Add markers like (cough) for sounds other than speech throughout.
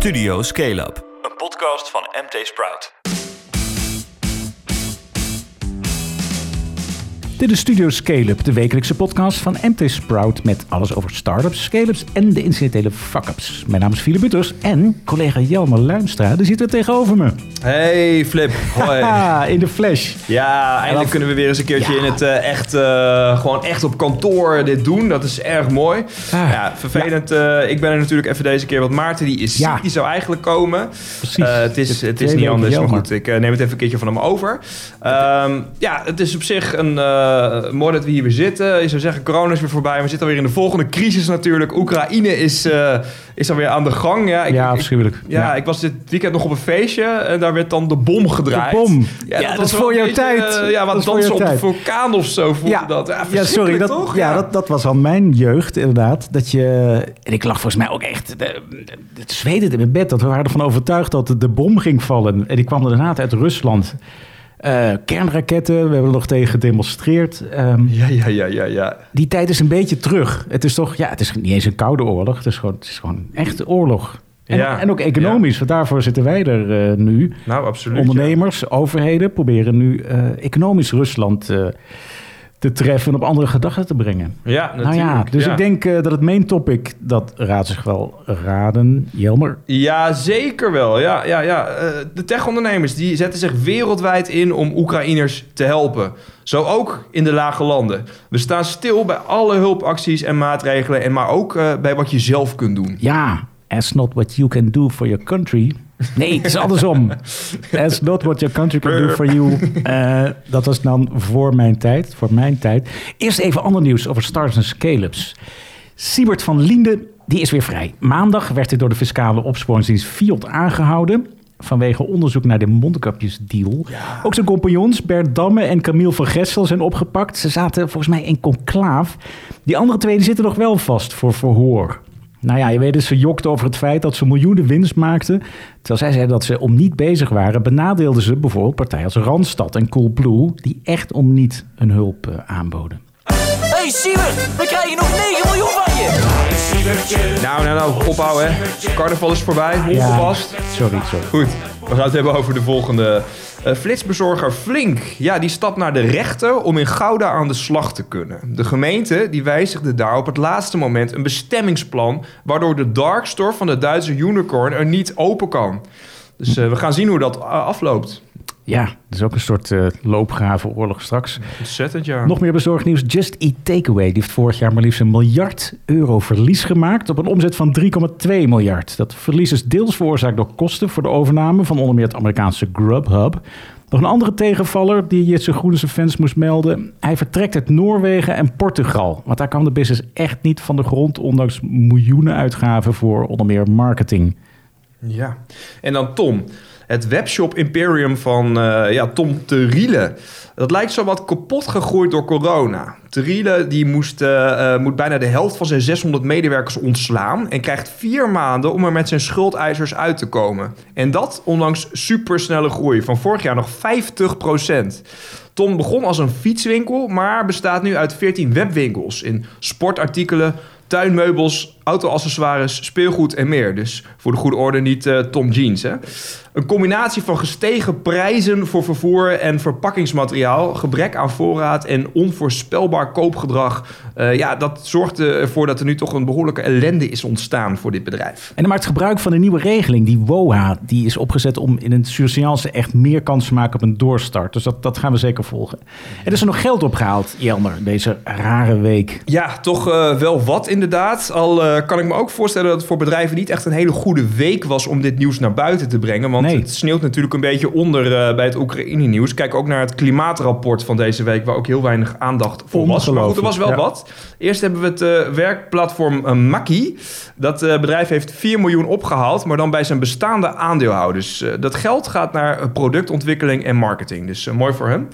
Studio Scale Up, een podcast van MT Sprout. Dit is Studio Scale-up, de wekelijkse podcast van MT Sprout met alles over startups, scale-ups en de incidentele fuck-ups. Mijn naam is Philip Butters en collega Jelmer Luimstra, die zit er tegenover me. Hey Flip, hoi. (laughs) In de flash. Ja, eindelijk dan- kunnen we weer eens een keertje Ja. in het eh, echt, eh, gewoon echt op kantoor dit doen. Dat is erg mooi. Ah. ja, vervelend. eh, ik ben er natuurlijk even deze keer, want Maarten die is Ja. die zou eigenlijk komen. Precies. Het is, het is niet anders, maar goed. Ik neem het even een keertje van hem over. Ehm, ja, het is op zich een eh, mooi dat we hier weer zitten. Je zou zeggen, corona is weer voorbij. We zitten alweer in de volgende crisis natuurlijk. Oekraïne is, eh is alweer aan de gang. Ja, ik, ja, ik- afschuwelijk. ja, ik was dit weekend nog op een feestje en daar werd dan de bom gedraaid. De bom. Ja, dat was voor jouw beetje, tijd. eh, ja, wat dansen op een tijd. vulkaan of zo voelde Ja, dat. Ja, ja, sorry. verschrikkelijk, Dat, toch? ja, dat, dat was al mijn jeugd, inderdaad. Dat je, en ik lag volgens mij ook echt de, de, te zweten in mijn bed. Dat we waren ervan overtuigd dat de bom ging vallen. En die kwam inderdaad uit Rusland. Eh, kernraketten, we hebben er nog tegen gedemonstreerd. Ehm, Ja, ja, ja, ja, ja. die tijd is een beetje terug. Het is toch, ja, het is niet eens een koude oorlog. Het is gewoon, het is gewoon echt oorlog. En, Ja, en ook economisch, want daarvoor zitten wij er eh, nu. Nou, absoluut. Ondernemers, overheden proberen nu eh, economisch Rusland eh, te treffen en op andere gedachten te brengen. Ja, ja nou natuurlijk. ja, dus ja. ik denk eh, dat het main topic, dat raadt zich wel raden. Jelmer, Ja, zeker wel. Ja, ja, ja. Eh, de tech-ondernemers die zetten zich wereldwijd in om Oekraïners te helpen. Zo ook in de lage landen. We staan stil bij alle hulpacties en maatregelen, en maar ook eh, bij wat je zelf kunt doen. ja, as not what you can do for your country. Nee, het is andersom. (laughs) As not what your country can do for you. Eh, dat was dan voor mijn tijd, voor mijn tijd. Eerst even ander nieuws over startups en scale-ups. Siebert van Liende, die is weer vrij. Maandag werd hij door de fiscale opsporingsdienst Fiat aangehouden... vanwege onderzoek naar de mondkapjesdeal. Ook zijn compagnons Bert Damme en Camille van Gessel zijn opgepakt. Ze zaten volgens mij in conclaaf. Die andere twee die zitten nog wel vast voor verhoor. Nou ja, je weet dus, ze jokt over het feit dat ze miljoenen winst maakten. Terwijl zij zeiden dat ze om niet bezig waren, benadeelden ze bijvoorbeeld partijen als Randstad en Coolblue... die echt om niet hun hulp eh, aanboden. Hey Siebert, we krijgen nog 9 miljoen van je. Nou, nou, nou, ophouden hè. Carnaval is voorbij, ongepast. sorry, sorry. Goed, we gaan het hebben over de volgende. Eh, flitsbezorger Flink, ja, die stapt naar de rechter om in Gouda aan de slag te kunnen. De gemeente die wijzigde daar op het laatste moment een bestemmingsplan... waardoor de darkstore van de Duitse unicorn er niet open kan. Dus eh, we gaan zien hoe dat eh, afloopt. Ja, dat is ook een soort eh loopgraven oorlog straks. Ontzettend, ja. Nog meer bezorgnieuws. Just Eat Takeaway die heeft vorig jaar maar liefst een miljard euro verlies gemaakt... op een omzet van 3,2 miljard. Dat verlies is deels veroorzaakt door kosten voor de overname... van onder meer het Amerikaanse Grubhub... Nog een andere tegenvaller die Jitse Groene zijn fans moest melden. Hij vertrekt uit Noorwegen en Portugal. Want daar kwam de business echt niet van de grond... ondanks miljoenen uitgaven voor onder meer marketing. Ja. En dan Tom. Het webshop imperium van eh, ja, Tom Teriele. Dat lijkt zo wat kapot gegroeid door corona. Teriele die moest, eh, eh, moet bijna de helft van zijn 600 medewerkers ontslaan... en krijgt vier maanden om er met zijn schuldeisers uit te komen. En dat ondanks supersnelle groei van vorig jaar nog 50% Tom begon als een fietswinkel, maar bestaat nu uit 14 webwinkels... in sportartikelen, tuinmeubels, autoaccessoires, speelgoed en meer. Dus voor de goede orde niet eh, Tom Jeans. Hè? Een combinatie van gestegen prijzen voor vervoer en verpakkingsmateriaal, gebrek aan voorraad en onvoorspelbaar koopgedrag. eh, ja, dat zorgde ervoor dat er nu toch een behoorlijke ellende is ontstaan voor dit bedrijf. En hij maakt gebruik van een nieuwe regeling, die WOHA. Die is opgezet om in het surseance echt meer kans te maken op een doorstart. Dus dat, dat gaan we zeker volgen. Er is er nog geld opgehaald, Jelmer, deze rare week. Ja, toch eh, wel wat inderdaad. Al kan ik me ook voorstellen dat het voor bedrijven niet echt een hele goede week was om dit nieuws naar buiten te brengen. Want Nee. het sneeuwt natuurlijk een beetje onder eh, bij het Oekraïne-nieuws. Kijk ook naar het klimaatrapport van deze week, waar ook heel weinig aandacht voor was. Maar goed, er was wel wat. Eerst hebben we het eh, werkplatform Makkie. Dat eh, bedrijf heeft 4 miljoen opgehaald, maar dan bij zijn bestaande aandeelhouders. Eh, dat geld gaat naar eh, productontwikkeling en marketing. Dus eh, mooi voor hem.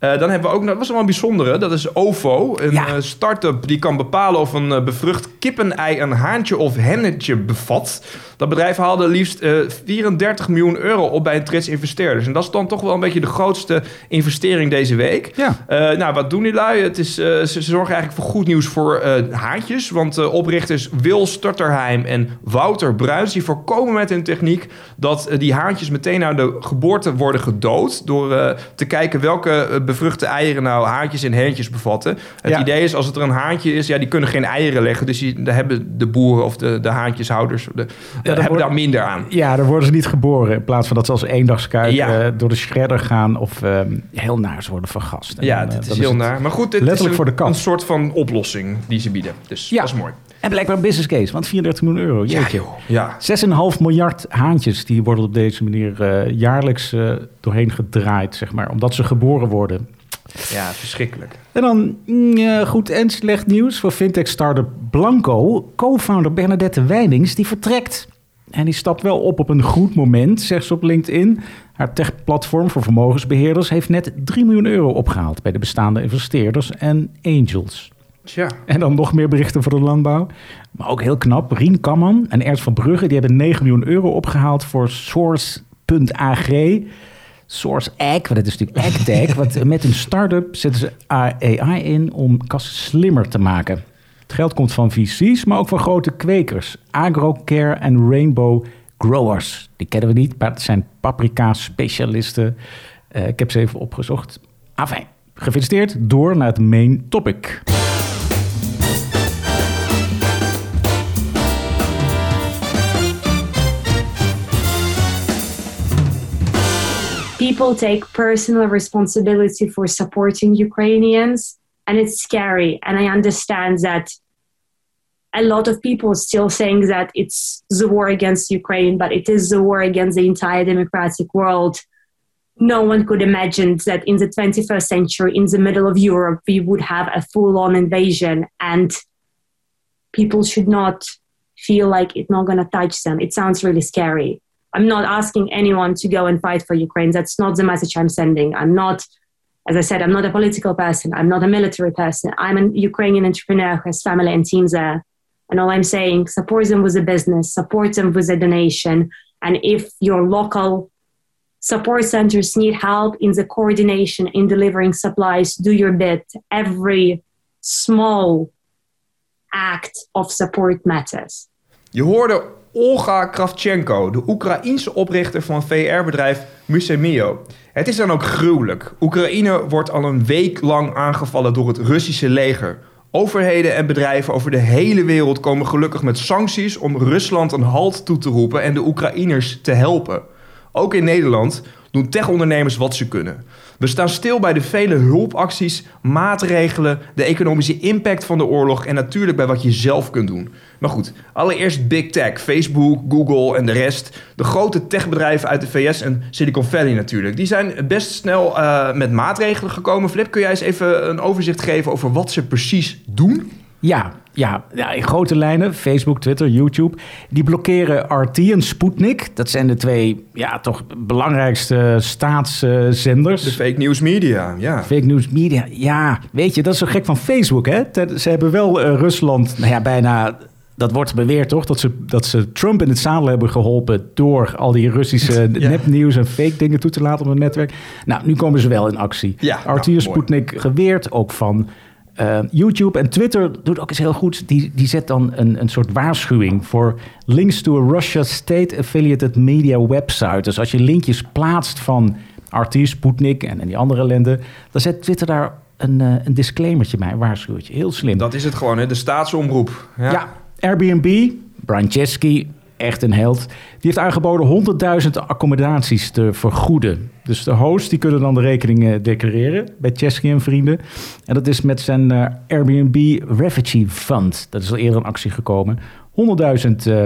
Eh, dan hebben we ook, nog- dat was wel een bijzondere, dat is OVO. Een Ja. eh, start-up die kan bepalen of een eh, bevrucht kippenei een haantje of hennetje bevat. Dat bedrijf haalde liefst eh, 34 miljoen euro op bij een trits investeerders. En dat is dan toch wel een beetje de grootste investering deze week. Ja. Nou, wat doen die lui? Het is, ze, ze zorgen eigenlijk voor goed nieuws voor haantjes. Want oprichters Wil Stutterheim en Wouter Bruins... die voorkomen met hun techniek dat die haantjes meteen na de geboorte worden gedood... door te kijken welke bevruchte eieren nou haantjes en hentjes bevatten. Het Ja. idee is, als het er een haantje is, ja, die kunnen geen eieren leggen. Dus die, daar hebben de boeren of de, de haantjeshouders de, hebben wordt- daar minder aan. Ja, dan worden ze niet geboren. In plaats van dat ze als eendagskuip Ja. eh, door de shredder gaan of ehm, heel naar ze worden vergast. En Ja, dan, eh, dit is heel naar. Maar goed, dit letterlijk is een, voor de kat. een soort van oplossing die ze bieden. Dus Ja. dat is mooi. En blijkbaar een business case, want 34 miljoen euro. Jeetje. Ja. 6,5 miljard haantjes die worden op deze manier eh, jaarlijks eh, doorheen gedraaid, zeg maar, omdat ze geboren worden. ja, verschrikkelijk. En dan mm, ja, goed en slecht nieuws voor fintech startup Blanco. Co-founder Bernadette Wijnings die vertrekt. En die stapt wel op op een goed moment, zegt ze op LinkedIn. Haar techplatform voor vermogensbeheerders heeft net 3 miljoen euro opgehaald bij de bestaande investeerders en angels. Tja. En dan nog meer berichten voor de landbouw. Maar ook heel knap. Rien Kamman en Ernst van Brugge die hebben 9 miljoen euro opgehaald voor Source.ag. Source Ag, want dat is natuurlijk AgTech. (laughs) want met een start-up zetten ze AI in om kassen slimmer te maken. Het geld komt van VC's, maar ook van grote kwekers. Agrocare en Rainbow Growers. Die kennen we niet, maar het zijn paprika-specialisten. Eh, ik heb ze even opgezocht. Afijn, gefeliciteerd. Door naar het main topic. People take personal responsibility for supporting Ukrainians, and it's scary. And I understand that a lot of people still saying that it's the war against Ukraine, but it is the war against the entire democratic world. No one could imagine that in the 21st century, in the middle of Europe, we would have a full on invasion, and people should not feel like it's not going to touch them. It sounds really scary. I'm not asking anyone to go and fight for Ukraine. That's not the message I'm sending. I'm not, as I said, I'm not a political person. I'm not a military person. I'm a Ukrainian entrepreneur who has family and teams there. And all I'm saying, support them with a business, support them with a donation. And if your local support centers need help in the coordination in delivering supplies, do your bit. Every small act of support matters. Je hoorde Olga Kravchenko, de Oekraïense oprichter van VR-bedrijf Musemio. Het is dan ook gruwelijk. Oekraïne wordt al een week lang aangevallen door het Russische leger. Overheden en bedrijven over de hele wereld komen gelukkig met sancties om Rusland een halt toe te roepen en de Oekraïners te helpen. Ook in Nederland doen techondernemers wat ze kunnen. We staan stil bij de vele hulpacties, maatregelen, de economische impact van de oorlog en natuurlijk bij wat je zelf kunt doen. Maar goed, allereerst Big Tech, Facebook, Google en de rest. De grote techbedrijven uit de VS en Silicon Valley natuurlijk. Die zijn best snel eh, met maatregelen gekomen. Flip, kun jij eens even een overzicht geven over wat ze precies doen? Ja, ja, ja, in grote lijnen. Facebook, Twitter, YouTube. Die blokkeren RT en Sputnik. Dat zijn de twee ja, toch belangrijkste staatszenders. De fake news media, ja. Fake news media. Ja, weet je, dat is zo gek van Facebook, hè? Ze hebben wel eh, Rusland, nou ja, bijna... Dat wordt beweerd toch, dat ze, dat ze Trump in het zadel hebben geholpen... door al die Russische (laughs) Ja. nepnieuws en fake dingen toe te laten op het netwerk. Nou, nu komen ze wel in actie. Ja, RT nou. Sputnik geweerd, ook van eh, YouTube. En Twitter doet ook eens heel goed. Die, die zet dan een, een soort waarschuwing voor links to a Russia state-affiliated media website. Dus als je linkjes plaatst van RT, Sputnik en, en die andere ellende... dan zet Twitter daar een, eh, een disclaimertje bij, een waarschuwtje. Heel slim. Dat is het gewoon, hè? de staatsomroep. Ja. Ja, Airbnb, Brian Chesky, echt een held. Die heeft aangeboden 100.000 accommodaties te vergoeden. Dus de hosts die kunnen dan de rekening declareren bij Chesky en vrienden. En dat is met zijn eh, Airbnb Refugee Fund. Dat is al eerder in actie gekomen. 100.000 eh,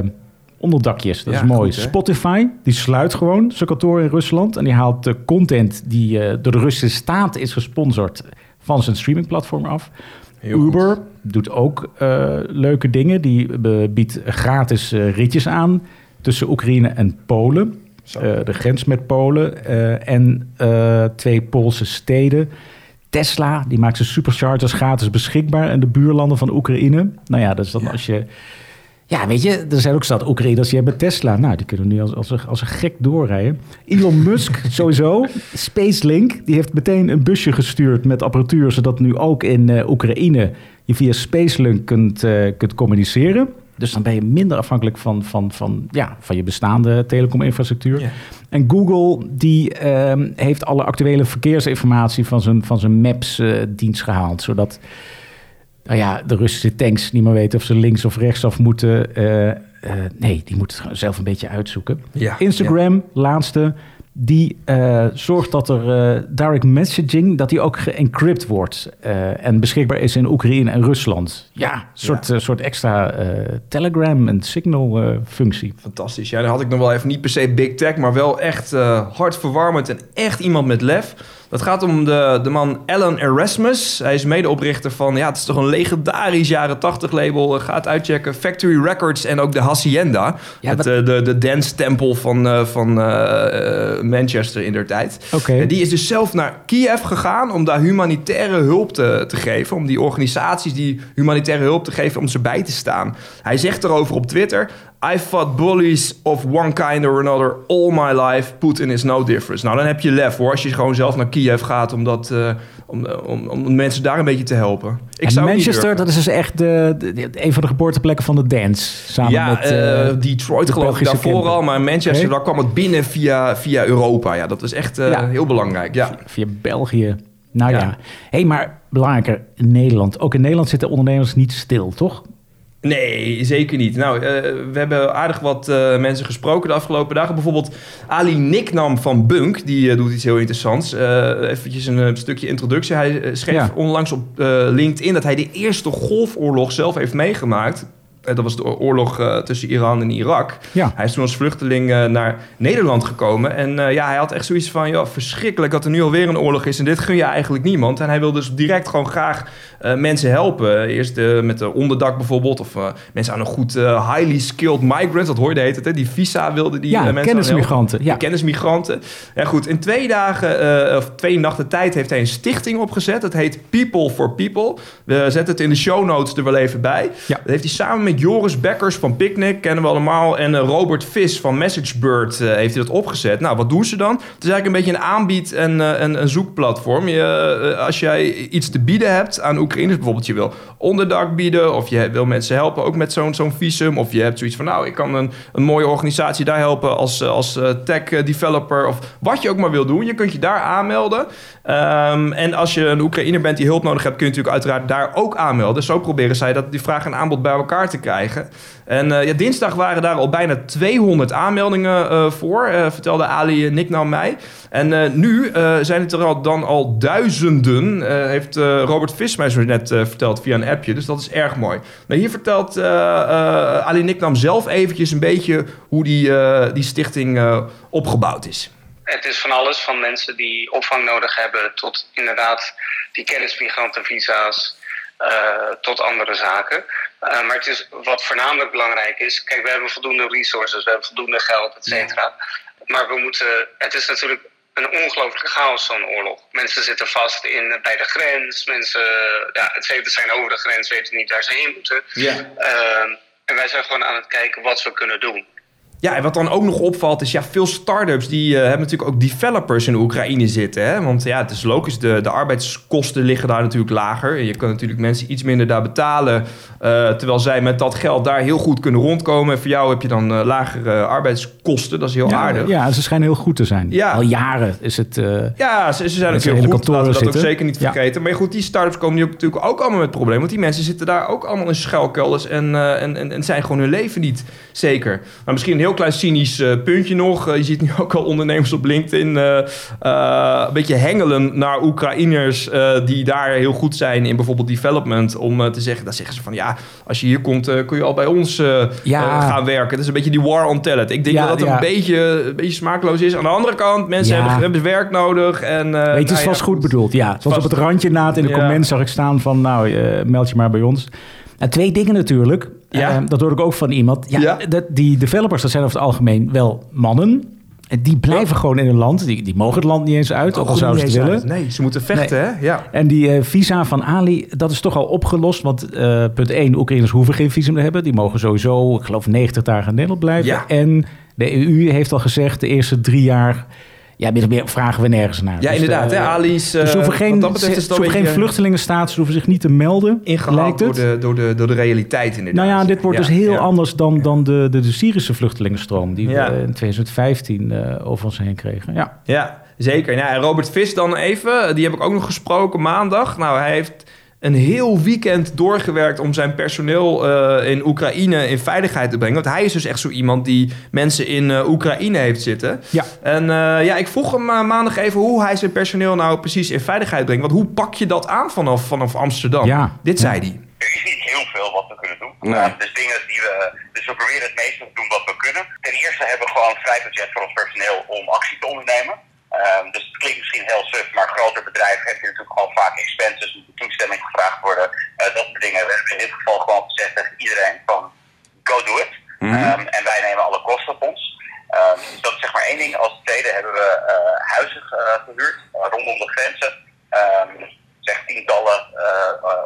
onderdakjes, dat Ja, is mooi. goed? Spotify, die sluit gewoon zijn kantoor in Rusland. En die haalt de content die eh, door de Russische staat is gesponsord van zijn streamingplatform af. Heel goed. Uber doet ook eh, leuke dingen. Die eh, biedt gratis eh, ritjes aan tussen Oekraïne en Polen. De grens met Polen. en twee Poolse steden. Tesla, die maakt zijn superchargers gratis beschikbaar in de buurlanden van Oekraïne. Nou ja, dat is dan als je... Ja, weet je, er zijn ook stad Oekraïners die hebben Tesla. Nou, die kunnen nu als, als, een, als een gek doorrijden. Elon Musk (laughs) sowieso. Spacelink, die heeft meteen een busje gestuurd met apparatuur... zodat nu ook in eh, Oekraïne je via Spacelink kunt, eh, kunt communiceren. Dus dan ben je minder afhankelijk van, van, van, ja, van je bestaande telecominfrastructuur. Ja. En Google die ehm, heeft alle actuele verkeersinformatie van zijn, van zijn Maps-dienst gehaald. Zodat nou ja, de Russische tanks niet meer weten of ze links of rechtsaf moeten. Eh, eh, nee, die moeten het zelf een beetje uitzoeken. Ja, Instagram, laatste, die eh, zorgt dat er direct messaging, dat die ook geëncrypt wordt en beschikbaar is in Oekraïne en Rusland. Ja, een soort, soort extra Telegram en Signal eh, functie. Fantastisch. Ja, dan had ik nog wel even niet per se big tech, maar wel echt hartverwarmend en echt iemand met lef. Dat gaat om de, de man Alan Erasmus. Hij is medeoprichter van, ja, het is toch een legendarisch jaren 80 label. Ga het uitchecken. Factory Records en ook de Hacienda. Ja, het, wat- eh, de, de dance-tempel van, eh, van eh, eh, Manchester in der tijd. En die is dus zelf naar Kiev gegaan om daar humanitaire hulp te, te geven. Om die organisaties die humanitaire hulp te geven, om ze bij te staan. Hij zegt erover op Twitter... I fought bullies of one kind or another all my life. Putin is no difference. Nou, dan heb je lef hoor. Als je gewoon zelf naar Kiev gaat om, dat, eh, om, om, om mensen daar een beetje te helpen. Ik en zou Manchester, dat is dus echt de, een van de geboorteplekken van de dance. Samen ja, met eh, eh, Detroit de geloof ik daarvoor al. Maar Manchester, daar kwam het binnen via, via Europa. Ja, dat was echt eh, Ja. heel belangrijk. Ja. via België. Nou ja. Ja. hey, maar belangrijker, Nederland. Ook in Nederland zitten ondernemers niet stil, toch? Nee, zeker niet. Nou, eh, we hebben aardig wat eh, mensen gesproken de afgelopen dagen. Bijvoorbeeld Ali Niknam van Bunk, die eh, doet iets heel interessants. Eventjes een, stukje introductie. Hij schreef Ja. onlangs op LinkedIn dat hij de eerste golfoorlog zelf heeft meegemaakt. Eh, dat was de oorlog eh, tussen Iran en Irak. Ja. Hij is toen als vluchteling eh, naar Nederland gekomen. En ja, hij had echt zoiets van... Ja, verschrikkelijk dat er nu alweer een oorlog is. En dit gun je eigenlijk niemand. En hij wil dus direct gewoon graag mensen helpen. Eerst met de onderdak bijvoorbeeld. Of mensen aan een goed highly skilled migrants. Dat hoorde heet het, hè? Die visa wilde die Ja, mensen kennismigranten, ja. Kennismigranten. Ja goed, in twee dagen of twee nachten tijd heeft hij een stichting opgezet. Dat heet People for People. We zetten het in de show notes er wel even bij. Ja. Dat heeft hij samen met Joris Bekkers van Picnic, kennen we allemaal. En eh, Robert Vis van MessageBird eh, heeft dat opgezet. Nou, wat doen ze dan? Het is eigenlijk een beetje een aanbied- en eh, een, een zoekplatform. Je, als jij iets te bieden hebt aan Oekraïners, bijvoorbeeld je wil onderdak bieden... of je wil mensen helpen ook met zo'n zo'n visum... of je hebt zoiets van, nou, ik kan een, een mooie organisatie daar helpen... als, als tech-developer of wat je ook maar wil doen. Je kunt je daar aanmelden. Ehm, en als je een Oekraïner bent die hulp nodig hebt... kun je natuurlijk uiteraard daar ook aanmelden. Zo proberen zij dat, die vraag en aanbod bij elkaar te krijgen. En eh, ja, dinsdag waren daar al bijna 200 aanmeldingen eh, voor, eh, vertelde Ali Niknam mij. En nu zijn het er al, dan al duizenden, heeft Robert Vis zo net verteld via een appje. Dus dat is erg mooi. Nou, hier vertelt Ali Niknam zelf eventjes een beetje hoe die, die stichting opgebouwd is. Het is van alles, van mensen die opvang nodig hebben tot inderdaad die kennismigrantenvisa's, eh, tot andere zaken. Eh, maar het is, wat voornamelijk belangrijk is, kijk, we hebben voldoende resources, we hebben voldoende geld, et cetera. Maar we moeten, het is natuurlijk een ongelooflijke chaos, zo'n oorlog. Mensen zitten vast in, bij de grens, mensen, ja, het weten zijn over de grens, weten niet waar ze heen moeten. Ja. Ehm, en wij zijn gewoon aan het kijken wat we kunnen doen. Ja, en wat dan ook nog opvalt is, ja, veel start-ups die eh, hebben natuurlijk ook developers in Oekraïne zitten. Hè? Want ja, het is logisch, de, de arbeidskosten liggen daar natuurlijk lager. Je kan natuurlijk mensen iets minder daar betalen, eh, terwijl zij met dat geld daar heel goed kunnen rondkomen. En voor jou heb je dan eh, lagere arbeidskosten, dat is heel aardig. Ja, ze schijnen heel goed te zijn. Ja. Al jaren is het... eh, Ja, ze, ze zijn ook heel goed. Laten we dat ook zitten. zeker niet Ja. vergeten. Maar goed, die start-ups komen nu ook natuurlijk ook allemaal met problemen. Want die mensen zitten daar ook allemaal in schuilkelders en, en, en, en zijn gewoon hun leven niet zeker. Maar misschien een heel klein cynisch puntje nog. Je ziet nu (laughs) ook al ondernemers op LinkedIn een beetje hengelen naar Oekraïners die daar heel goed zijn in bijvoorbeeld development. Om te zeggen, dan zeggen ze van ja, als je hier komt eh, kun je al bij ons eh, Ja. eh, gaan werken. Dat is een beetje die war on talent. Ik denk Ja, dat dat een, beetje, een beetje smaakloos is. Aan de andere kant, mensen hebben, hebben werk nodig. En, Weet het is nou vast goed bedoeld. Ja, het was op het randje na het in de comments zag ik staan van... nou, meld je maar bij ons. En twee dingen natuurlijk. Ja. Dat hoorde ik ook van iemand. Ja, die developers, dat zijn over het algemeen wel mannen. En die blijven gewoon in hun land. Die, die mogen het land niet eens uit, ook al zouden ze het willen. Nee, ze moeten vechten, hè? Ja. En die eh, visa van Ali, dat is toch al opgelost. Want eh, punt 1, Oekraïners hoeven geen visum te hebben. Die mogen sowieso, ik geloof, 90 dagen in Nederland blijven. Ja. En de EU heeft al gezegd, de eerste drie jaar... Ja, meer vragen we nergens naar. Ja, Dus, inderdaad. eh, hè? Ali's... dus ze eh, hoeven geen, wat dat betreft ze, is hoeven een geen beetje vluchtelingenstatus, ze hoeven zich niet te melden. ingehaald door de, door, de, door de realiteit inderdaad. Nou ja, dit wordt Ja, dus heel ja. anders dan, dan de, de, de Syrische vluchtelingenstroom... die Ja. we in 2015 eh, over ons heen kregen. Ja. Ja, zeker. Ja, en Robert Vis dan even, die heb ik ook nog gesproken maandag. Nou, hij heeft een heel weekend doorgewerkt om zijn personeel eh, in Oekraïne in veiligheid te brengen. Want hij is dus echt zo iemand die mensen in eh, Oekraïne heeft zitten. Ja. En eh, ja, ik vroeg hem maandag even hoe hij zijn personeel nou precies in veiligheid brengt. Want hoe pak je dat aan vanaf, vanaf Amsterdam? Ja. Dit Ja. zei hij. Er is niet heel veel wat we kunnen doen. Nee. Dus dingen die we. Dus we proberen het meeste te doen wat we kunnen. Ten eerste hebben we gewoon vrij budget voor ons personeel om actie te ondernemen. Ehm, dus het klinkt misschien heel suf, maar groter bedrijf heb je natuurlijk gewoon vaak expenses, moet toestemming gevraagd worden. eh, dat soort dingen. We hebben in dit geval gewoon gezegd tegen iedereen van go do it. Ehm, en wij nemen alle kosten op ons. Ehm, dus dat is zeg maar één ding. Als tweede hebben we eh, huizen eh, gehuurd eh, rondom de grenzen. Zeg tientallen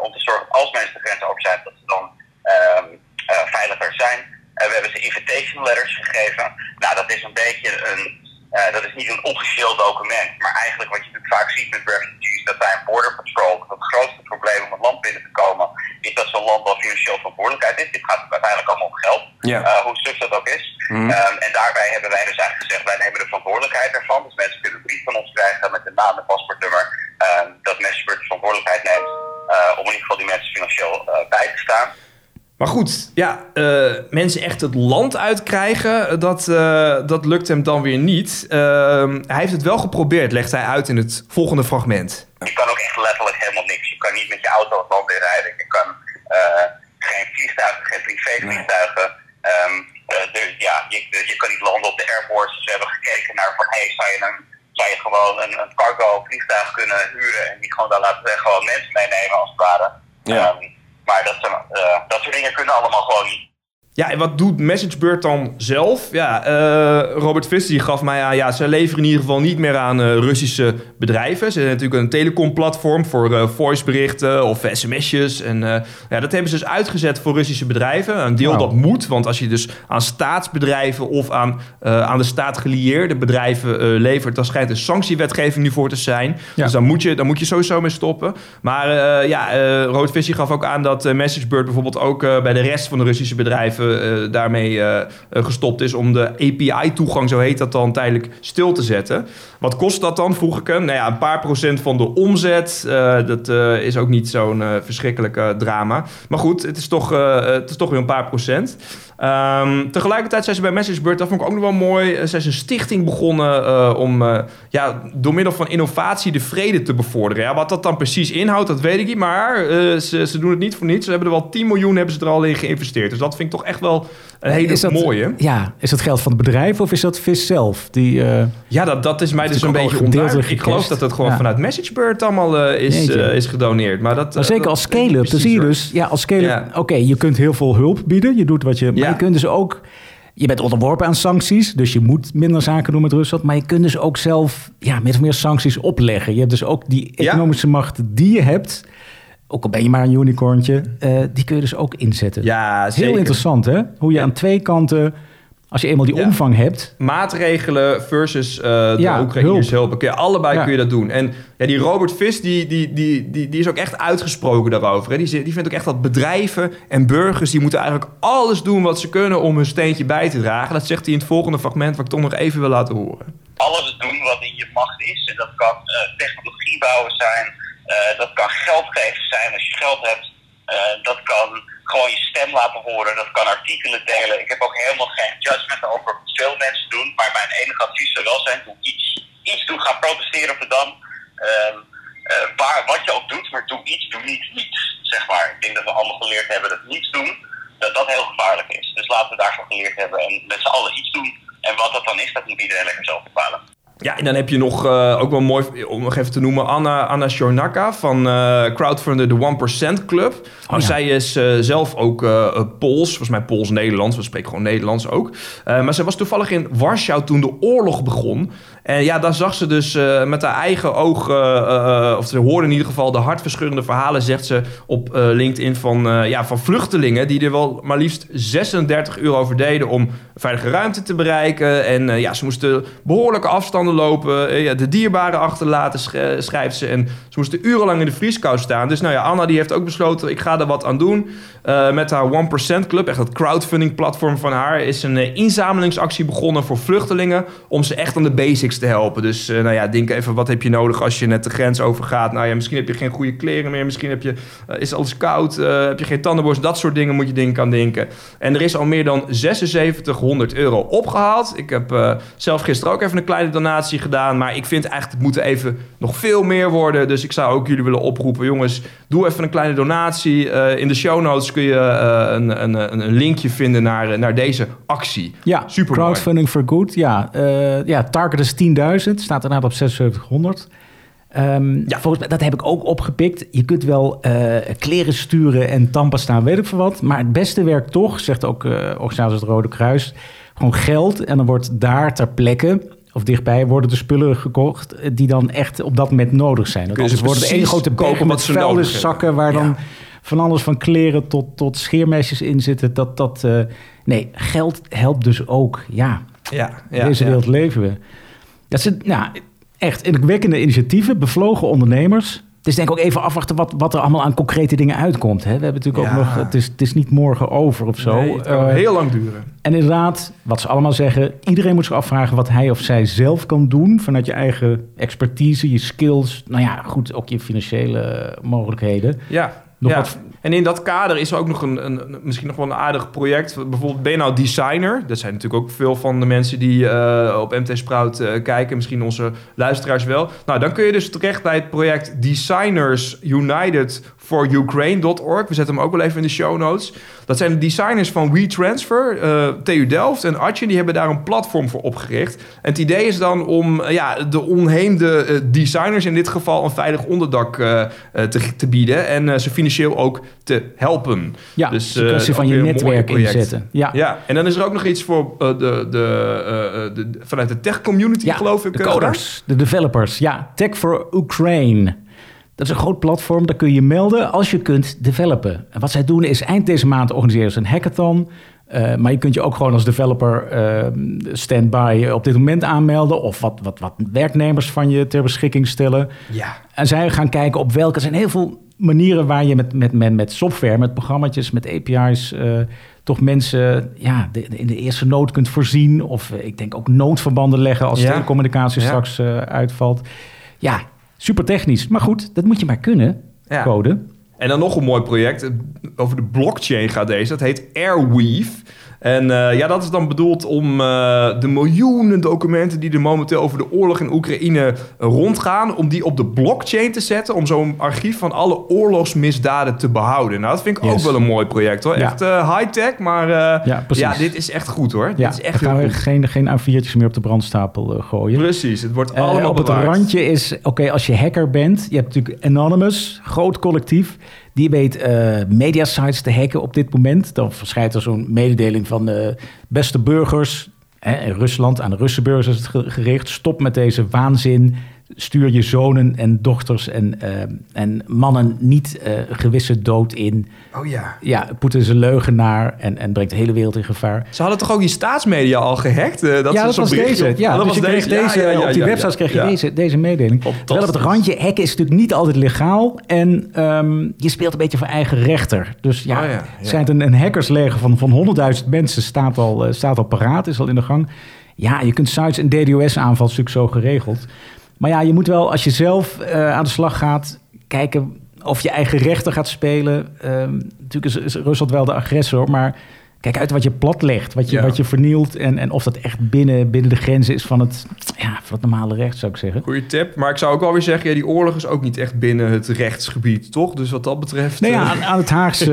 om te zorgen dat als mensen de grens over zijn, dat ze dan veiliger zijn. We hebben ze invitation letters gegeven. Nou, dat is een beetje een. Eh, dat is niet een officieel document, maar eigenlijk wat je natuurlijk vaak ziet met refugees, dat bij een border patrol, dat het grootste probleem om het land binnen te komen, is dat zo'n land wel financieel verantwoordelijkheid is. Dit gaat uiteindelijk allemaal om geld, Ja. eh, hoe stuk dat ook is. Ehm, en daarbij hebben wij dus eigenlijk gezegd, wij nemen de verantwoordelijkheid goed, ja, eh, mensen echt het land uitkrijgen, dat, eh, dat lukt hem dan weer niet. Ehm, hij heeft het wel geprobeerd, legt hij uit in het volgende fragment ook echt letterlijk helemaal niks. Je kan niet met je auto het land inrijden. Je kan eh, geen vliegtuigen, geen privévliegtuigen. Ehm, eh, dus ja, je, je kan niet landen op de airports. Dus we hebben gekeken naar van, hey, zou je, een, zou je gewoon een, een cargo vliegtuig kunnen huren en die gewoon daar laten we gewoon mensen meenemen als het ware. Ja. Ehm, maar dat, zijn, eh, dat soort dingen kunnen allemaal gewoon niet. Ja, en wat doet MessageBird dan zelf? Ja, eh, Robert Visser die gaf mij aan, ja, ze leveren in ieder geval niet meer aan eh, Russische bedrijven. Ze hebben natuurlijk een telecomplatform voor eh, voiceberichten of sms'jes. En ja, dat hebben ze dus uitgezet voor Russische bedrijven. Een deel dat moet, want als je dus aan staatsbedrijven of aan, aan de staat gelieerde bedrijven levert, dan schijnt een sanctiewetgeving nu voor te zijn. Ja. Dus dan moet, je, dan moet je sowieso mee stoppen. Maar ja, Robert Visser gaf ook aan dat MessageBird bijvoorbeeld ook bij de rest van de Russische bedrijven daarmee eh, eh, gestopt is om de API-toegang, zo heet dat dan, tijdelijk stil te zetten. Wat kost dat dan, vroeg ik hem? Nou ja, een paar procent van de omzet. Eh, dat eh, is ook niet zo'n eh, verschrikkelijk eh, drama. Maar goed, het is toch, eh, het is toch weer een paar procent. Ehm, tegelijkertijd zijn ze bij MessageBird, dat vond ik ook nog wel mooi, eh, zijn ze een stichting begonnen eh, om eh, ja, door middel van innovatie de vrede te bevorderen. Ja, wat dat dan precies inhoudt, dat weet ik niet, maar eh, ze, ze doen het niet voor niets. Ze hebben er wel 10 miljoen hebben ze er al in geïnvesteerd. Dus dat vind ik toch echt wel een hele Is dat, mooie. Ja, is dat geld van het bedrijf of is dat vis zelf? Die, eh, Ja, dat, dat is mij Dat dus een beetje onduidelijk. Ik geloof dat het gewoon Ja. vanuit MessageBird allemaal eh, is, eh, is gedoneerd. Maar, dat, Maar zeker dat als scale-up, dan zie je dus... Ja, als scale-up... Ja. Oké, je kunt heel veel hulp bieden. Je doet wat je... Maar je kunt dus ook... Je bent onderworpen aan sancties, dus je moet minder zaken doen met Rusland. Maar je kunt dus ook zelf ja, of meer sancties opleggen. Je hebt dus ook die economische macht die je hebt... Ook al ben je maar een unicorntje, eh, die kun je dus ook inzetten. Ja, zeker. Heel interessant, hè? Hoe je aan twee kanten, als je eenmaal die Ja. omvang hebt... maatregelen versus eh de Ja, Oekraïners hulp. helpen. Kun je, allebei Ja. kun je dat doen. En ja, die Robert Vis, die, die, die, die, die is ook echt uitgesproken daarover. Hè. Die, die vindt ook echt dat bedrijven en burgers... die moeten eigenlijk alles doen wat ze kunnen om hun steentje bij te dragen. Dat zegt hij in het volgende fragment... wat ik toch nog even wil laten horen. alles doen wat in je macht is. En dat kan eh, technologie bouwen zijn, eh, dat kan geld geven zijn als je geld hebt. Eh, dat kan gewoon je stem laten horen, dat kan artikelen delen. Ik heb ook helemaal geen judgment over wat veel mensen doen, maar mijn enige advies zou wel zijn, doe iets. Iets doen, ga protesteren op de Dam. Ehm, eh, waar, wat je ook doet, maar doe iets, doe niet niets, zeg maar. Ik denk dat we allemaal geleerd hebben dat niets doen, dat dat heel gevaarlijk is. Dus laten we daarvoor geleerd hebben en met z'n allen iets doen. En wat dat dan is, dat moet iedereen lekker zelf bepalen. Ja, en dan heb je nog eh, ook wel mooi, om nog even te noemen, Anna, Anna Shornaka van eh crowdfunder de 1% Club. ja. Zij is eh, zelf ook Pools, volgens mij Pools-Nederlands. We spreken gewoon Nederlands ook. Maar zij was toevallig in Warschau toen de oorlog begon. En ja, daar zag ze dus met haar eigen ogen, of ze hoorde in ieder geval de hartverscheurende verhalen, zegt ze op LinkedIn, van, ja, van vluchtelingen die er wel maar liefst 36 euro voor deden om veilige ruimte te bereiken. En ja, ze moesten behoorlijke afstanden lopen, eh, ja, de dierbaren achterlaten, sch- schrijft ze. En ze moesten urenlang in de vrieskou staan. Dus nou ja, Anna die heeft ook besloten, ik ga er wat aan doen. Eh, met haar 1% Club, echt dat crowdfunding platform van haar, is een eh, inzamelingsactie begonnen voor vluchtelingen om ze echt aan de basics te helpen. Dus eh, nou ja, denk even, wat heb je nodig als je net de grens overgaat? Nou ja, misschien heb je geen goede kleren meer, misschien heb je, eh, is alles koud, eh, heb je geen tandenborstel, dat soort dingen moet je denken aan denken. En er is al meer dan 7600 euro opgehaald. Ik heb eh, zelf gisteren ook even een kleine gedaan, maar ik vind eigenlijk het moet even nog veel meer worden. Dus ik zou ook jullie willen oproepen, jongens, doe even een kleine donatie. Eh, in de show notes kun je eh, een, een, een linkje vinden naar, naar deze actie. Ja, Supermooi. crowdfunding for good. Ja, eh, ja target is 10.000. Staat inderdaad op 7600. Ehm, Ja. Volgens mij, dat heb ik ook opgepikt. Je kunt wel kleren sturen en tandpasta, weet ik veel wat. Maar het beste werkt toch, zegt ook eh organisatie het Rode Kruis, gewoon geld. En dan wordt daar ter plekke, of dichtbij, worden de spullen gekocht die dan echt op dat moment nodig zijn. Ze anders worden één grote kopen met vuilniszakken waar dan Ja. van alles van kleren tot, tot scheermesjes in zitten. Dat, dat, eh, nee, geld helpt dus ook. Ja, Ja, in ja, deze wereld leven we. Dat zijn nou, echt indrukwekkende initiatieven, bevlogen ondernemers. Is denk ik ook even afwachten wat, wat er allemaal aan concrete dingen uitkomt. Hè? We hebben natuurlijk Ja. ook nog, het is, het is niet morgen over of zo. Nee, het kan Eh, heel lang duren. en inderdaad, wat ze allemaal zeggen, iedereen moet zich afvragen wat hij of zij zelf kan doen vanuit je eigen expertise, je skills. Nou ja, goed, ook je financiële mogelijkheden. Ja, Nog ja. wat- en in dat kader is er ook nog een, een, misschien nog wel een aardig project. Bijvoorbeeld, ben nou designer? Dat zijn natuurlijk ook veel van de mensen die eh, op MT Sprout eh, kijken. Misschien onze luisteraars wel. Nou, dan kun je dus terecht bij het project Designers United for Ukraine.org. We zetten hem ook wel even in de show notes. Dat zijn de designers van WeTransfer, eh TU Delft en Atje. Die hebben daar een platform voor opgericht. En het idee is dan om eh, ja, de onheemde eh, designers in dit geval een veilig onderdak te, te bieden. En ze financieel ook te helpen. Ja, Dus, kwestie eh, van je netwerk inzetten. Ja, Ja, en dan is er ook nog iets voor de, de, de, vanuit de tech community, geloof ik. De coders, de developers. Ja, Tech for Ukraine. Dat is een groot platform, daar kun je melden als je kunt developen. En wat zij doen is eind deze maand organiseren ze een hackathon. Eh, maar je kunt je ook gewoon als developer eh stand-by op dit moment aanmelden... of wat, wat, wat werknemers van je ter beschikking stellen. Ja. En zij gaan kijken op welke... Er zijn heel veel manieren waar je met, met, met, met software, met programma's, met API's... eh, toch mensen ja, de- de- in de eerste nood kunt voorzien. Of ik denk ook noodverbanden leggen als Ja. telecommunicatie Ja. straks uitvalt. Ja, super technisch. Maar goed, dat moet je maar kunnen, Ja. code. En dan nog een mooi project. Over de blockchain gaat deze. Dat heet Airweave. En eh, ja, dat is dan bedoeld om eh, de miljoenen documenten die er momenteel over de oorlog in Oekraïne rondgaan, om die op de blockchain te zetten, om zo'n archief van alle oorlogsmisdaden te behouden. Nou, dat vind ik ook wel een mooi project hoor. Ja. Echt eh, high-tech, maar Ja, ja, dit is echt goed hoor. Ja, dit is echt dan gaan heel we goed. geen, geen A4'tjes meer op de brandstapel gooien. Precies, het wordt allemaal op het randje is, oké, als je hacker bent, je hebt natuurlijk Anonymous, groot collectief, die weet eh mediasites te hacken op dit moment. Dan verschijnt er zo'n mededeling van de beste burgers hè, in Rusland, aan de Russische burgers is het ge- gericht. Stop met deze waanzin. Stuur je zonen en dochters en, eh, en mannen niet eh, gewisse dood in. Oh ja. Ja, Poetin is een leugenaar en, en brengt de hele wereld in gevaar. Ze hadden toch ook die staatsmedia al gehackt? eh, dat ja, dat was berichtje deze. op- Ja, Oh, dat dus was je kreeg Ja, deze, ja, ja, op die ja, websites kreeg je deze, deze mededeling. Wel op het randje, hacken is natuurlijk niet altijd legaal. En ehm, je speelt een beetje voor eigen rechter. Dus ja, Oh ja, ja. het zijn een, een hackersleger van, van 100.000 mensen staat al, eh, staat al paraat, is al in de gang. Ja, je kunt sites en DDoS-aanval natuurlijk zo geregeld. Maar ja, je moet wel, als je zelf eh, aan de slag gaat, kijken of je eigen rechter gaat spelen. Ehm, natuurlijk is, is Rusland wel de agressor, maar kijk uit wat je platlegt, wat je, Ja. wat je vernielt en, en of dat echt binnen, binnen de grenzen is van het, ja, van het normale recht zou ik zeggen. Goeie tip. Maar ik zou ook wel weer zeggen, ja, die oorlog is ook niet echt binnen het rechtsgebied, toch? Dus wat dat betreft... Nee, ja, eh, aan, aan het (laughs) Haagse,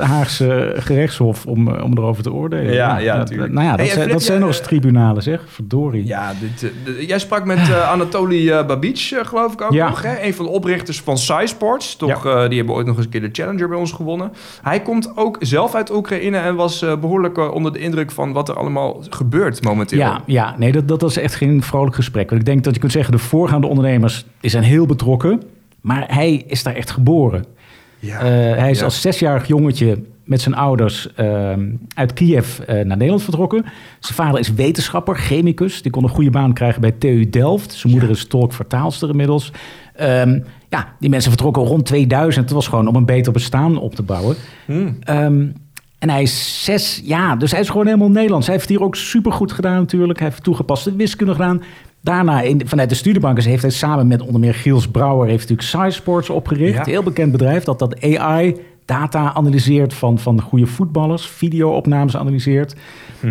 Haagse gerechtshof om, eh, om erover te oordelen. Ja, ja, natuurlijk. Nou ja, dat, Hey, en zijn, Flip, dat zijn nog eens tribunalen, zeg. Verdorie. Ja, dit, eh, jij sprak met eh Anatoly Babic, geloof ik ook nog. Hè? Een van de oprichters van SciSports. Toch, die hebben ooit nog eens een keer de Challenger bij ons gewonnen. Hij komt ook zelf uit Oekraïne en was behoorlijk eh, onder de indruk van wat er allemaal gebeurt momenteel. Ja, ja nee, dat, dat was echt geen vrolijk gesprek. Want ik denk dat je kunt zeggen, de voorgaande ondernemers zijn heel betrokken. Maar hij is daar echt geboren. Ja. Eh, hij is Ja. als zesjarig jongetje met zijn ouders ehm, uit Kiev eh, naar Nederland vertrokken. Zijn vader is wetenschapper, chemicus. Die kon een goede baan krijgen bij TU Delft. Zijn moeder is tolk-vertaalster inmiddels. Ehm, ja, die mensen vertrokken rond 2000. Het was gewoon om een beter bestaan op te bouwen. Hmm. Ehm, en hij is zes, ja, dus hij is gewoon helemaal Nederlands. Hij heeft hier ook supergoed gedaan natuurlijk. Hij heeft toegepaste wiskunde gedaan. Daarna, in, vanuit de studiebanken, heeft hij samen met onder meer Giels Brouwer... heeft natuurlijk SciSports opgericht. Ja. Heel bekend bedrijf dat dat AI data analyseert van, van goede voetballers. Video-opnames analyseert.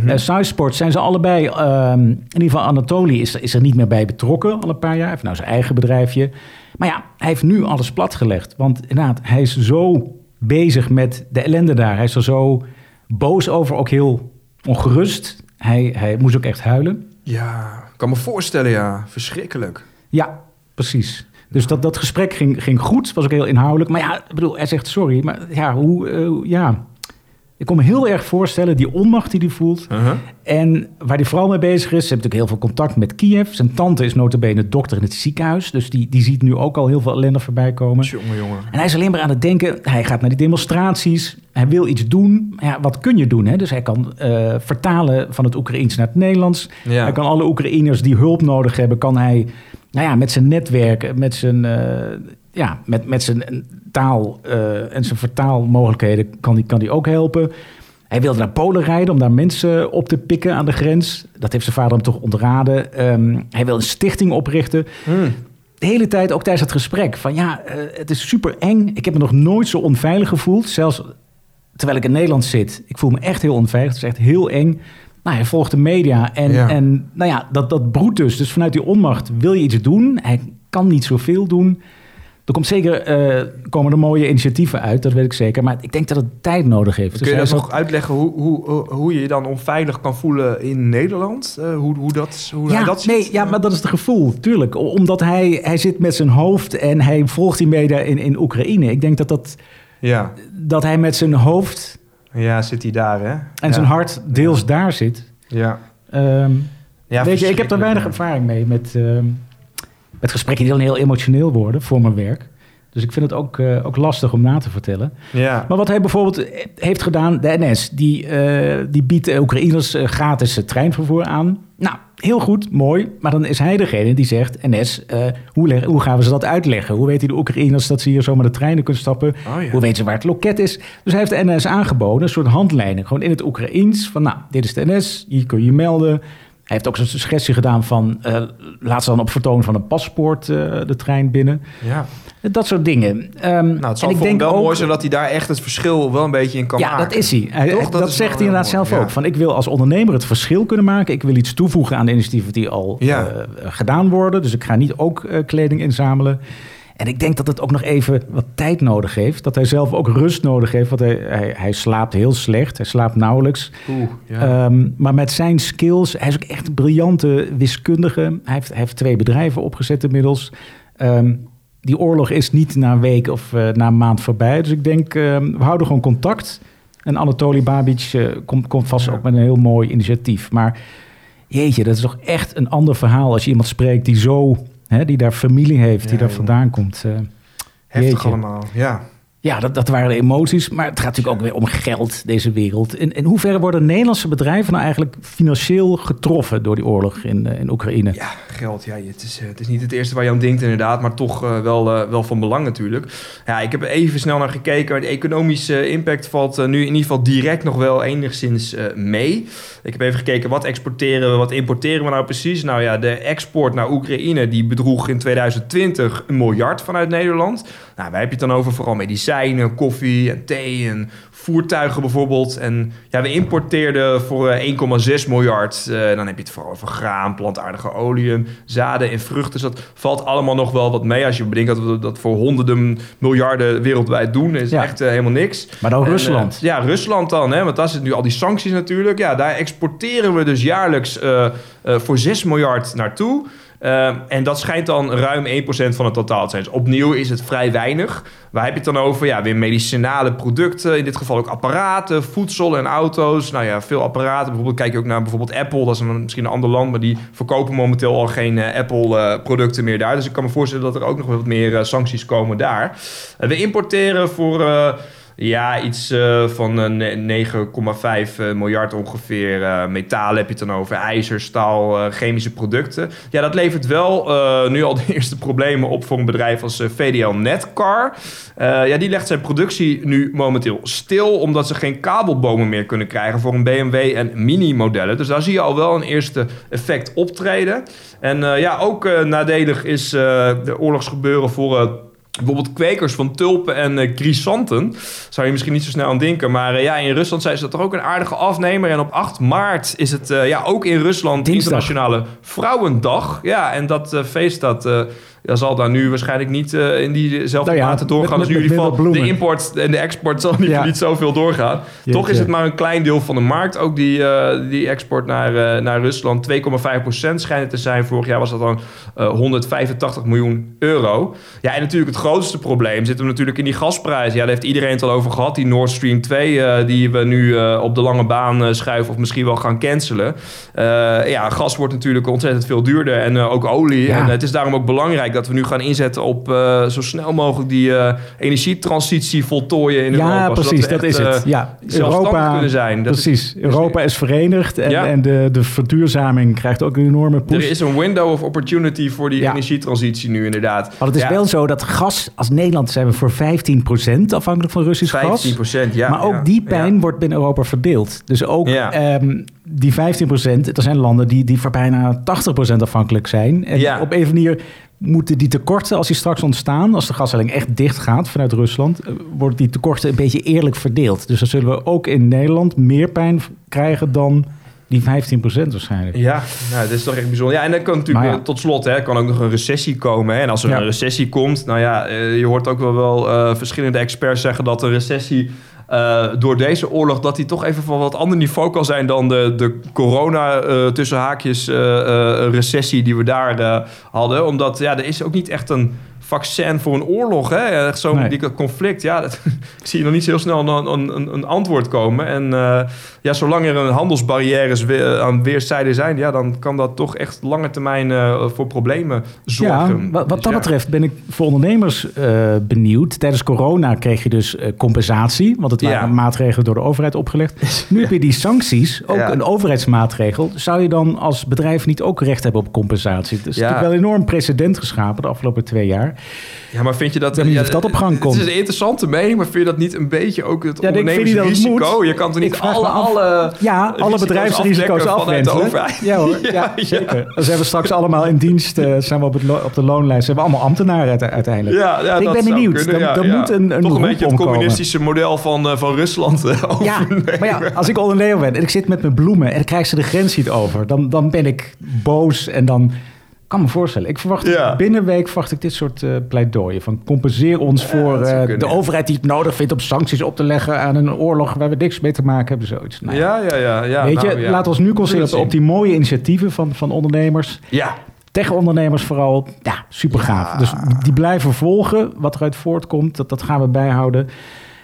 Eh, SciSports zijn ze allebei... ehm, in ieder geval Anatoly is, is er niet meer bij betrokken al een paar jaar. Hij heeft nou zijn eigen bedrijfje. Maar ja, hij heeft nu alles platgelegd. Want inderdaad, hij is zo bezig met de ellende daar. Hij is er zo boos over, ook heel ongerust. Hij, hij moest ook echt huilen. Ja, ik kan me voorstellen, ja. Verschrikkelijk. Ja, precies. Dus dat, dat gesprek ging, ging goed, was ook heel inhoudelijk. Maar ja, ik bedoel, hij zegt sorry, maar ja, hoe, eh, ja... Ik kon me heel erg voorstellen, die onmacht die hij voelt. Uh-huh. En waar hij vooral mee bezig is, ze hebben natuurlijk heel veel contact met Kiev. Zijn tante is notabene dokter in het ziekenhuis. Dus die, die ziet nu ook al heel veel ellende voorbij komen. Jongen, jongen. En hij is alleen maar aan het denken, hij gaat naar die demonstraties, hij wil iets doen. Ja, wat kun je doen? Hè? Dus hij kan eh, vertalen van het Oekraïens naar het Nederlands. Ja. Hij kan alle Oekraïners die hulp nodig hebben, kan hij nou ja, met zijn netwerk, met zijn, eh, ja, met, met zijn taal eh, en zijn vertaalmogelijkheden kan hij kan die ook helpen. Hij wilde naar Polen rijden om daar mensen op te pikken aan de grens. Dat heeft zijn vader hem toch ontraden. Ehm, hij wil een stichting oprichten Hmm. de hele tijd, ook tijdens het gesprek, van ja, eh, het is super eng. Ik heb me nog nooit zo onveilig gevoeld. Zelfs terwijl ik in Nederland zit. Ik voel me echt heel onveilig. Het is echt heel eng. Nou, hij volgt de media en, Ja. en nou ja, dat, dat broedt dus. Dus vanuit die onmacht wil je iets doen. Hij kan niet zoveel doen. Er komt zeker, eh, komen er mooie initiatieven uit, dat weet ik zeker. Maar ik denk dat het tijd nodig heeft. Dus Kun je hij dat is nog uitleggen hoe, hoe, hoe- hoe je je dan onveilig kan voelen in Nederland? Eh, hoe, hoe, dat, hoe hij ja, dat ziet? nee, ja, maar dat is het gevoel, tuurlijk. Omdat hij, hij zit met zijn hoofd en hij volgt die media in, in Oekraïne. Ik denk dat, dat, Ja. dat hij met zijn hoofd ja, zit hij daar, hè? en ja. zijn hart deels daar zit. Ja. Ehm, ja weet je, ik heb daar weinig ervaring mee met, ehm, met gesprekken die dan heel emotioneel worden voor mijn werk. Dus ik vind het ook, eh, ook lastig om na te vertellen. Ja. Maar wat hij bijvoorbeeld heeft gedaan, de NS, die, eh, die biedt de Oekraïners eh, gratis treinvervoer aan. Nou, heel goed, mooi. Maar dan is hij degene die zegt, NS, hoe, leg- hoe gaan we ze dat uitleggen? Hoe weten de Oekraïners dat ze hier zomaar de treinen kunnen stappen? Oh, ja. Hoe weten ze waar het loket is? Dus hij heeft de NS aangeboden, een soort handleiding. Gewoon in het Oekraïens, van nou, dit is de NS, hier kun je je melden. Hij heeft ook zo'n suggestie gedaan van, eh, laat ze dan op vertoon van een paspoort eh, de trein binnen. ja. Dat soort dingen. Ehm, Nou, het zal en ik denk wel ook, mooi zijn dat hij daar echt het verschil wel een beetje in kan ja, maken. dat is hij. hij Toch? dat, Dat is zegt hij inderdaad zelf ook. ja. Van ik wil als ondernemer het verschil kunnen maken. Ik wil iets toevoegen aan de initiatieven die al Ja. eh, gedaan worden. Dus ik ga niet ook kleding inzamelen. En ik denk dat het ook nog even wat tijd nodig heeft. Dat hij zelf ook rust nodig heeft. Want hij, hij, hij slaapt heel slecht. Hij slaapt nauwelijks. Oeh, ja. Ehm, maar met zijn skills, hij is ook echt een briljante wiskundige. Hij heeft, hij heeft twee bedrijven opgezet inmiddels. Ehm, die oorlog is niet na een week of eh, na een maand voorbij. Dus ik denk, ehm, we houden gewoon contact. En Anatoly Babic eh, komt, komt vast Ja. ook met een heel mooi initiatief. Maar jeetje, dat is toch echt een ander verhaal als je iemand spreekt die zo, hè, die daar familie heeft, die daar vandaan komt. eh. Heftig jeetje. allemaal, ja. Ja, dat, dat waren de emoties. Maar het gaat natuurlijk ook weer om geld, deze wereld. In, in hoeverre worden Nederlandse bedrijven nou eigenlijk financieel getroffen door die oorlog in, eh, in Oekraïne? Ja, geld. Ja, het, is, eh, het is niet het eerste waar je aan denkt inderdaad, maar toch eh, wel, wel van belang natuurlijk. Ja, ik heb even snel naar gekeken. De economische impact valt nu in ieder geval direct nog wel enigszins mee. Ik heb even gekeken wat exporteren we, wat importeren we nou precies. Nou ja, de export naar Oekraïne die bedroeg in 2020 een miljard vanuit Nederland. Nou, wij hebben het dan over vooral medicijnen, medicijnen, koffie en thee en voertuigen bijvoorbeeld. En ja, we importeerden voor eh, 1,6 miljard. eh, dan heb je het vooral over graan, plantaardige oliën, zaden en vruchten. Dus dat valt allemaal nog wel wat mee. Als je bedenkt dat we dat voor honderden miljarden wereldwijd doen, is Ja. echt eh, helemaal niks. Maar dan En, Rusland. eh, ja, Rusland dan, hè, want daar zitten nu al die sancties natuurlijk. Ja, daar exporteren we dus jaarlijks eh, eh, voor 6 miljard naartoe. Eh, en dat schijnt dan ruim 1% van het totaal te zijn. Dus opnieuw is het vrij weinig. Waar heb je het dan over? Ja, weer medicinale producten. In dit geval ook apparaten, voedsel en auto's. Nou ja, veel apparaten. Bijvoorbeeld kijk je ook naar bijvoorbeeld Apple. Dat is een, misschien een ander land, maar die verkopen momenteel al geen eh, Apple-producten meer daar. Dus ik kan me voorstellen dat er ook nog wat meer eh, sancties komen daar. Eh, we importeren voor... eh, ja, iets eh, van eh, ne- 9,5 eh, miljard ongeveer. eh metaal heb je het dan over. IJzer, staal, eh, chemische producten. Ja, dat levert wel eh, nu al de (laughs) eerste problemen op voor een bedrijf als eh, VDL Netcar. Eh, ja, die legt zijn productie nu momenteel stil... omdat ze geen kabelbomen meer kunnen krijgen... voor een BMW en Mini-modellen. Dus daar zie je al wel een eerste effect optreden. En eh, ja, ook eh, nadelig is eh, de oorlogsgebeuren voor... Bijvoorbeeld kwekers van tulpen en eh chrysanten. Zou je misschien niet zo snel aan denken. Maar eh, ja, in Rusland zijn ze dat toch ook een aardige afnemer. En op 8 maart is het eh, ja, ook in Rusland Dinsdag. Internationale Vrouwendag. Ja, en dat feest dat, ja, zal daar nu waarschijnlijk niet eh, in diezelfde Nou ja, mate doorgaan. als nu in ieder geval de import en de export zal niet, Ja. niet zoveel doorgaan. Jeetje. Toch is het maar een klein deel van de markt. Ook die, eh, die export naar, eh, naar Rusland. 2,5% schijnt het te zijn. Vorig jaar was dat dan eh, 185 miljoen euro. Ja, en natuurlijk het grootste probleem zit hem natuurlijk in die gasprijzen. Ja, daar heeft iedereen het al over gehad. Die Nord Stream 2, eh, die we nu op de lange baan schuiven of misschien wel gaan cancelen. Ja, gas wordt natuurlijk ontzettend veel duurder en ook olie. Ja. En het is daarom ook belangrijk dat we nu gaan inzetten op eh, zo snel mogelijk die eh, energietransitie voltooien in Europa. Ja, zodat precies, dat echt, is het. eh, Ja, zelfstandig kunnen zijn. Dat is- precies. Europa is verenigd en, Ja. en de, de verduurzaming krijgt ook een enorme push. Er is een window of opportunity voor die Ja. energietransitie nu inderdaad. Want het is Ja, wel zo dat gas, als Nederland zijn we voor 15% afhankelijk van Russisch gas. 15% ja. maar ook ja, die pijn ja. wordt binnen Europa verdeeld. Dus ook Ja. ehm, die 15%, er zijn landen die, die voor bijna 80% afhankelijk zijn. En Ja. op een manier moeten die tekorten, als die straks ontstaan, als de gashelling echt dicht gaat vanuit Rusland, eh, worden die tekorten een beetje eerlijk verdeeld. Dus dan zullen we ook in Nederland meer pijn krijgen dan die 15% waarschijnlijk. Ja, nou, dat is toch echt bijzonder. Ja, en dan kan natuurlijk ja. tot slot, hè, kan ook nog een recessie komen. Hè. En als er Ja. een recessie komt, nou ja, eh, je hoort ook wel, wel eh, verschillende experts zeggen dat een recessie eh, door deze oorlog, dat die toch even van wat ander niveau kan zijn dan de, de corona eh, tussen haakjes eh, recessie die we daar hadden. Omdat ja, er is ook niet echt een vaccin voor een oorlog. Hè? Echt Zo'n Nee. conflict. Ja, dat, (laughs) ik zie nog niet zo heel snel een, een, een, antwoord komen. En ja, zolang er een handelsbarrières we- aan weerszijden zijn, ja, dan kan dat toch echt lange termijn eh, voor problemen zorgen. Ja, wat, wat Dus dat ja. betreft ben ik voor ondernemers eh, benieuwd. Tijdens corona kreeg je dus eh, compensatie, want het waren maatregelen door de overheid opgelegd. Nu heb je die sancties, ook een overheidsmaatregel. Zou je dan als bedrijf niet ook recht hebben op compensatie? Het is natuurlijk wel enorm precedent geschapen de afgelopen twee jaar. Ja, maar vind je dat... Niet of dat op gang komt. Het is een interessante mening, maar vind je dat niet een beetje ook het Ja, ondernemersrisico? Je kan Ik niet alle. Alle Ja, alle risico's bedrijfsrisico's afwentelen. overheid? Ja hoor, (laughs) ja, Ja, zeker. We straks allemaal in dienst, eh, zijn we op, het op de loonlijst. Zijn we allemaal ambtenaren uite- uiteindelijk. Ja, ja, ik dat ben benieuwd. kunnen, Dan- moet een- een Toch een beetje het communistische model van, eh, van Rusland eh, Ja, maar ja, als ik ondernemer ben en ik zit met mijn bloemen en ik krijg ze de grens niet over, dan, dan ben ik boos en dan kan me voorstellen. Ik verwacht Ja. binnen week verwacht ik dit soort eh pleidooien van compenseer ons voor eh, de overheid die het nodig vindt om sancties op te leggen aan een oorlog waar we niks mee te maken hebben, zoiets. Nou, Ja, ja, ja. ja Weet je, nou, laat ons nu concentreren op die mooie initiatieven van, van ondernemers. Ja, Tech-ondernemers vooral, ja, super gaaf. Ja. Dus die blijven volgen. Wat eruit voortkomt, dat, dat gaan we bijhouden.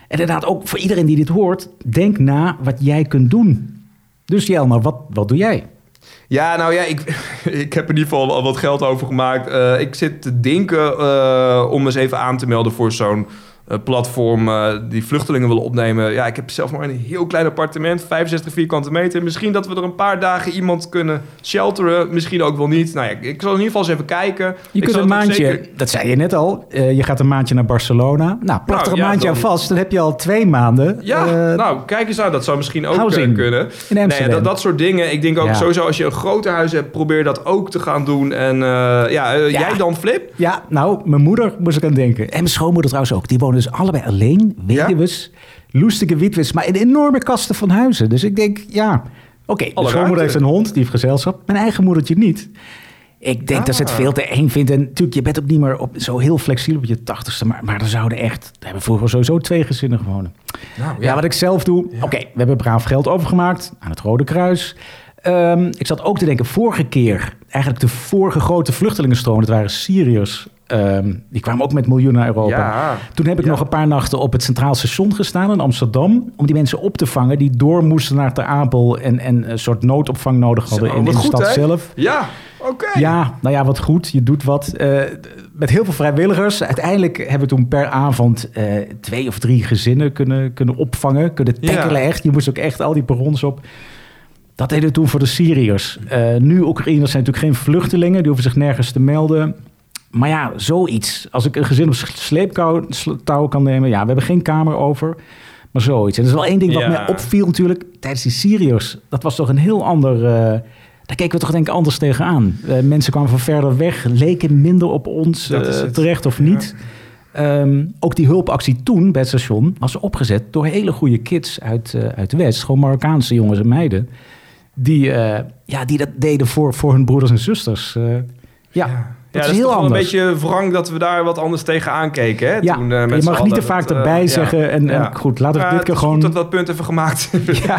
En inderdaad, ook voor iedereen die dit hoort, denk na wat jij kunt doen. Dus Jelmer, wat, wat doe jij? Ja, nou ja, ik, (laughs) ik heb in ieder geval al wat geld overgemaakt. Eh ik zit te denken eh, om eens even aan te melden voor zo'n platform eh, die vluchtelingen willen opnemen. Ja, ik heb zelf maar een heel klein appartement, 65 vierkante meter. Misschien dat we er een paar dagen iemand kunnen shelteren. Misschien ook wel niet. Nou ja, ik, zal in ieder geval eens even kijken. Je Ik kunt een maandje, zeker- dat zei je net al, eh, je gaat een maandje naar Barcelona. Nou, plak Nou, er een ja, maandje dan- aan vast, dan heb je al twee maanden. Ja, eh, nou, kijk eens aan. Dat zou misschien ook housing eh, kunnen. in Nee, Amsterdam. dat, dat soort dingen. Ik denk ook Ja. sowieso als je een groter huis hebt, probeer dat ook te gaan doen. En eh, ja, eh, Ja. jij dan, Flip? Ja, nou, mijn moeder moest ik aan denken. En mijn schoonmoeder trouwens ook. Die wonen dus allebei alleen, weduwes, loestige witwis, maar in enorme kasten van huizen. Dus ik denk, ja, oké, Alle schoonmoeder heeft een hond, die heeft gezelschap. Mijn eigen moedertje niet. Ik denk dat ze het Ah. veel te eng vindt. En natuurlijk, je bent ook niet meer op, zo heel flexibel op je tachtigste. Maar, maar er zouden echt, we hebben vroeger sowieso twee gezinnen gewonnen. Nou, Ja, wat ik zelf doe. Oké, we hebben braaf geld overgemaakt aan het Rode Kruis. Ehm, ik zat ook te denken, vorige keer, eigenlijk de vorige grote vluchtelingenstroom, dat waren Syriërs. Ehm, die kwamen ook met miljoenen naar Europa. Ja. Toen heb ik Ja. nog een paar nachten op het Centraal Station gestaan in Amsterdam. Om die mensen op te vangen die door moesten naar Ter Apel en, en een soort noodopvang nodig hadden in, de goed, stad zelf. Ja, oké. Ja, nou ja, wat goed. Je doet wat. Eh, met heel veel vrijwilligers. Uiteindelijk hebben we toen per avond eh, twee of drie gezinnen kunnen, kunnen opvangen. Kunnen Ja. tackelen echt. Je moest ook echt al die perrons op. Dat deden we toen voor de Syriërs. Eh, nu, Oekraïners zijn natuurlijk geen vluchtelingen. Die hoeven zich nergens te melden. Maar ja, zoiets. Als ik een gezin op sleeptouw kan nemen. Ja, we hebben geen kamer over. Maar zoiets. En er is wel één ding wat Ja. mij opviel natuurlijk. Tijdens die Syriërs. Dat was toch een heel ander... eh, daar keken we toch denk ik anders tegenaan. Eh mensen kwamen van verder weg. Leken minder op ons Dat is het. terecht of Ja. niet. Ehm, ook die hulpactie toen bij het station was opgezet door hele goede kids uit, uit de West. Gewoon Marokkaanse jongens en meiden. Die, ja, die dat deden voor, voor hun broeders en zusters. Ja, Ja, dat dat is heel toch wel anders. een beetje wrang dat we daar wat anders tegenaan keken. Hè? Ja, Toen, eh, je mag niet te vaak Dat, eh, erbij ja. zeggen. En, Ja. en goed, laten we dit het keer gewoon... goed dat dat punt even gemaakt (laughs) ja,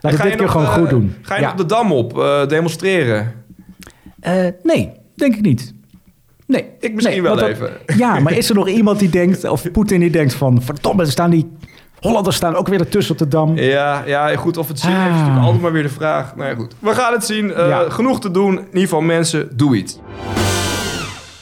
laten (laughs) we dit keer gewoon eh, goed doen. Ga je nog de dam op eh, demonstreren? Eh, nee, denk ik niet. Nee. Ik misschien nee, wel dat- even. (laughs) Ja, maar is er nog iemand die denkt, of Poetin die denkt van... verdomme, er staan die Hollanders staan ook weer ertussen op de dam. Ja, ja, goed. Of het zin heeft, is Ah. natuurlijk altijd maar weer de vraag. Nou ja, goed. We gaan het zien. Eh, Ja. Genoeg te doen. In ieder geval, mensen, doe iets.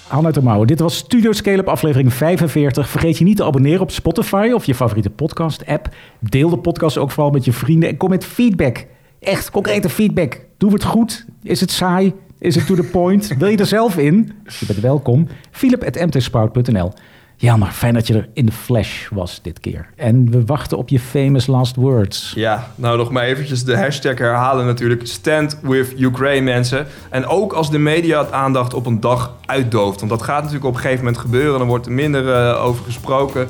Hand uit de mouwen. Dit was Studio Scale Up aflevering 45. Vergeet je niet te abonneren op Spotify of je favoriete podcast app. Deel de podcast ook vooral met je vrienden en kom met feedback. Echt concrete feedback. Doen we het goed? Is het saai? Is het to the point? Wil je er zelf in? Je bent welkom. Philip.mtsprout.nl Jelmer, fijn dat je er in de flash was dit keer. En we wachten op je famous last words. Ja, nou nog maar eventjes de hashtag herhalen natuurlijk. Stand with Ukraine, mensen. En ook als de media het aandacht op een dag uitdooft. Want dat gaat natuurlijk op een gegeven moment gebeuren. Dan wordt er minder eh, over gesproken.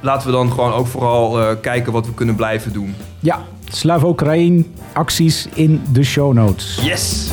Laten we dan gewoon ook vooral eh, kijken wat we kunnen blijven doen. Ja, Slavo Oekraïne acties in de show notes. Yes!